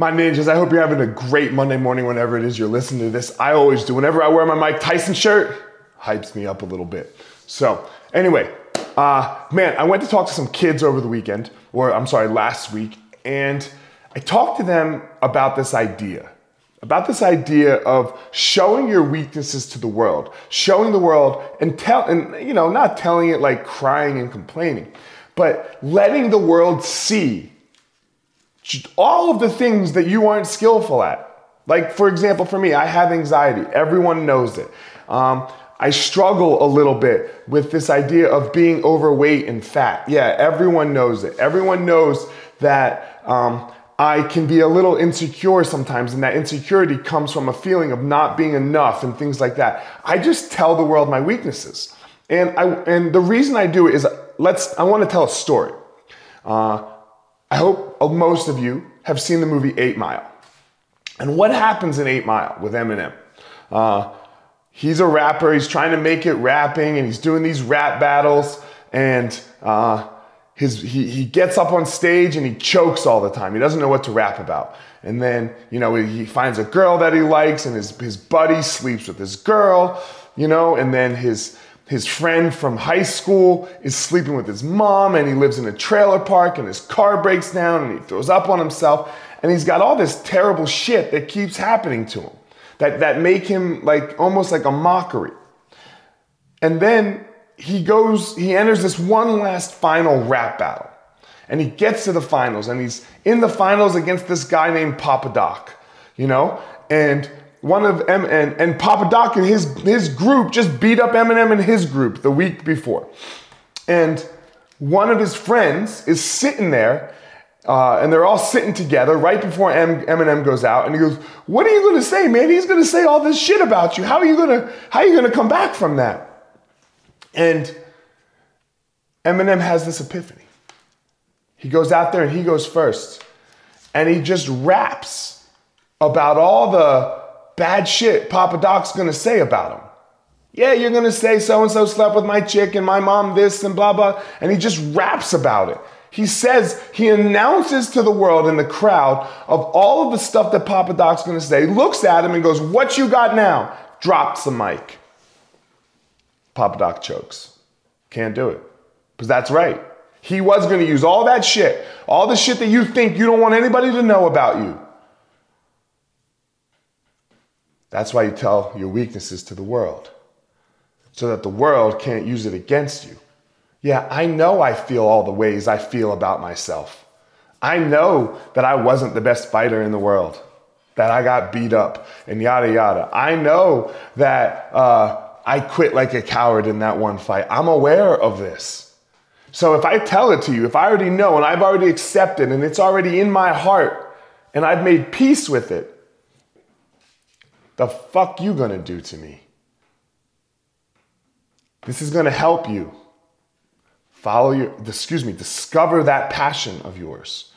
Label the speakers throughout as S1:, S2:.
S1: My ninjas, I hope you're having a great Monday morning whenever it is you're listening to this. I always do. Whenever I wear my Mike Tyson shirt, hypes me up a little bit. So, anyway, uh, man, I went to talk to some kids over the weekend, or I'm sorry, last week, and I talked to them about this idea. About this idea of showing your weaknesses to the world, showing the world and tell, and you know, not telling it like crying and complaining, but letting the world see all of the things that you aren't skillful at. Like, for example, for me, I have anxiety. Everyone knows it. Um, I struggle a little bit with this idea of being overweight and fat. Yeah, everyone knows it. Everyone knows that um, I can be a little insecure sometimes, and that insecurity comes from a feeling of not being enough and things like that. I just tell the world my weaknesses. And, I, and the reason I do it is let's, I want to tell a story. Uh, I hope most of you have seen the movie Eight Mile. And what happens in Eight Mile with Eminem? Uh, he's a rapper, he's trying to make it rapping, and he's doing these rap battles, and uh, his, he, he gets up on stage and he chokes all the time. He doesn't know what to rap about. And then, you know, he finds a girl that he likes, and his, his buddy sleeps with this girl, you know, and then his his friend from high school is sleeping with his mom and he lives in a trailer park and his car breaks down and he throws up on himself and he's got all this terrible shit that keeps happening to him that, that make him like almost like a mockery. And then he goes, he enters this one last final rap battle and he gets to the finals and he's in the finals against this guy named Papa Doc, you know? And one of M and, and Papa Doc and his his group just beat up Eminem and his group the week before. And one of his friends is sitting there, uh, and they're all sitting together right before M- Eminem goes out, and he goes, "What are you going to say, man? He's going to say all this shit about you. How are you going to how are you going to come back from that?" And Eminem has this epiphany. He goes out there and he goes first, and he just raps about all the bad shit Papa Doc's gonna say about him. Yeah, you're gonna say so and so slept with my chick and my mom this and blah blah, and he just raps about it. He says, he announces to the world in the crowd of all of the stuff that Papa Doc's gonna say, looks at him and goes, What you got now? Drops the mic. Papa Doc chokes. Can't do it. Because that's right. He was gonna use all that shit, all the shit that you think you don't want anybody to know about you. That's why you tell your weaknesses to the world, so that the world can't use it against you. Yeah, I know I feel all the ways I feel about myself. I know that I wasn't the best fighter in the world, that I got beat up and yada yada. I know that uh, I quit like a coward in that one fight. I'm aware of this. So if I tell it to you, if I already know and I've already accepted and it's already in my heart and I've made peace with it, the fuck you gonna do to me? This is gonna help you follow your, excuse me, discover that passion of yours.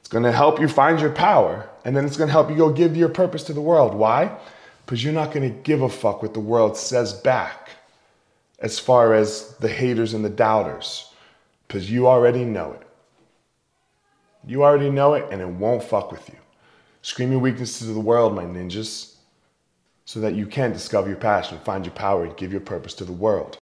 S1: It's gonna help you find your power, and then it's gonna help you go give your purpose to the world. Why? Because you're not gonna give a fuck what the world says back as far as the haters and the doubters, because you already know it. You already know it, and it won't fuck with you. Scream your weaknesses to the world, my ninjas, so that you can discover your passion, find your power, and give your purpose to the world.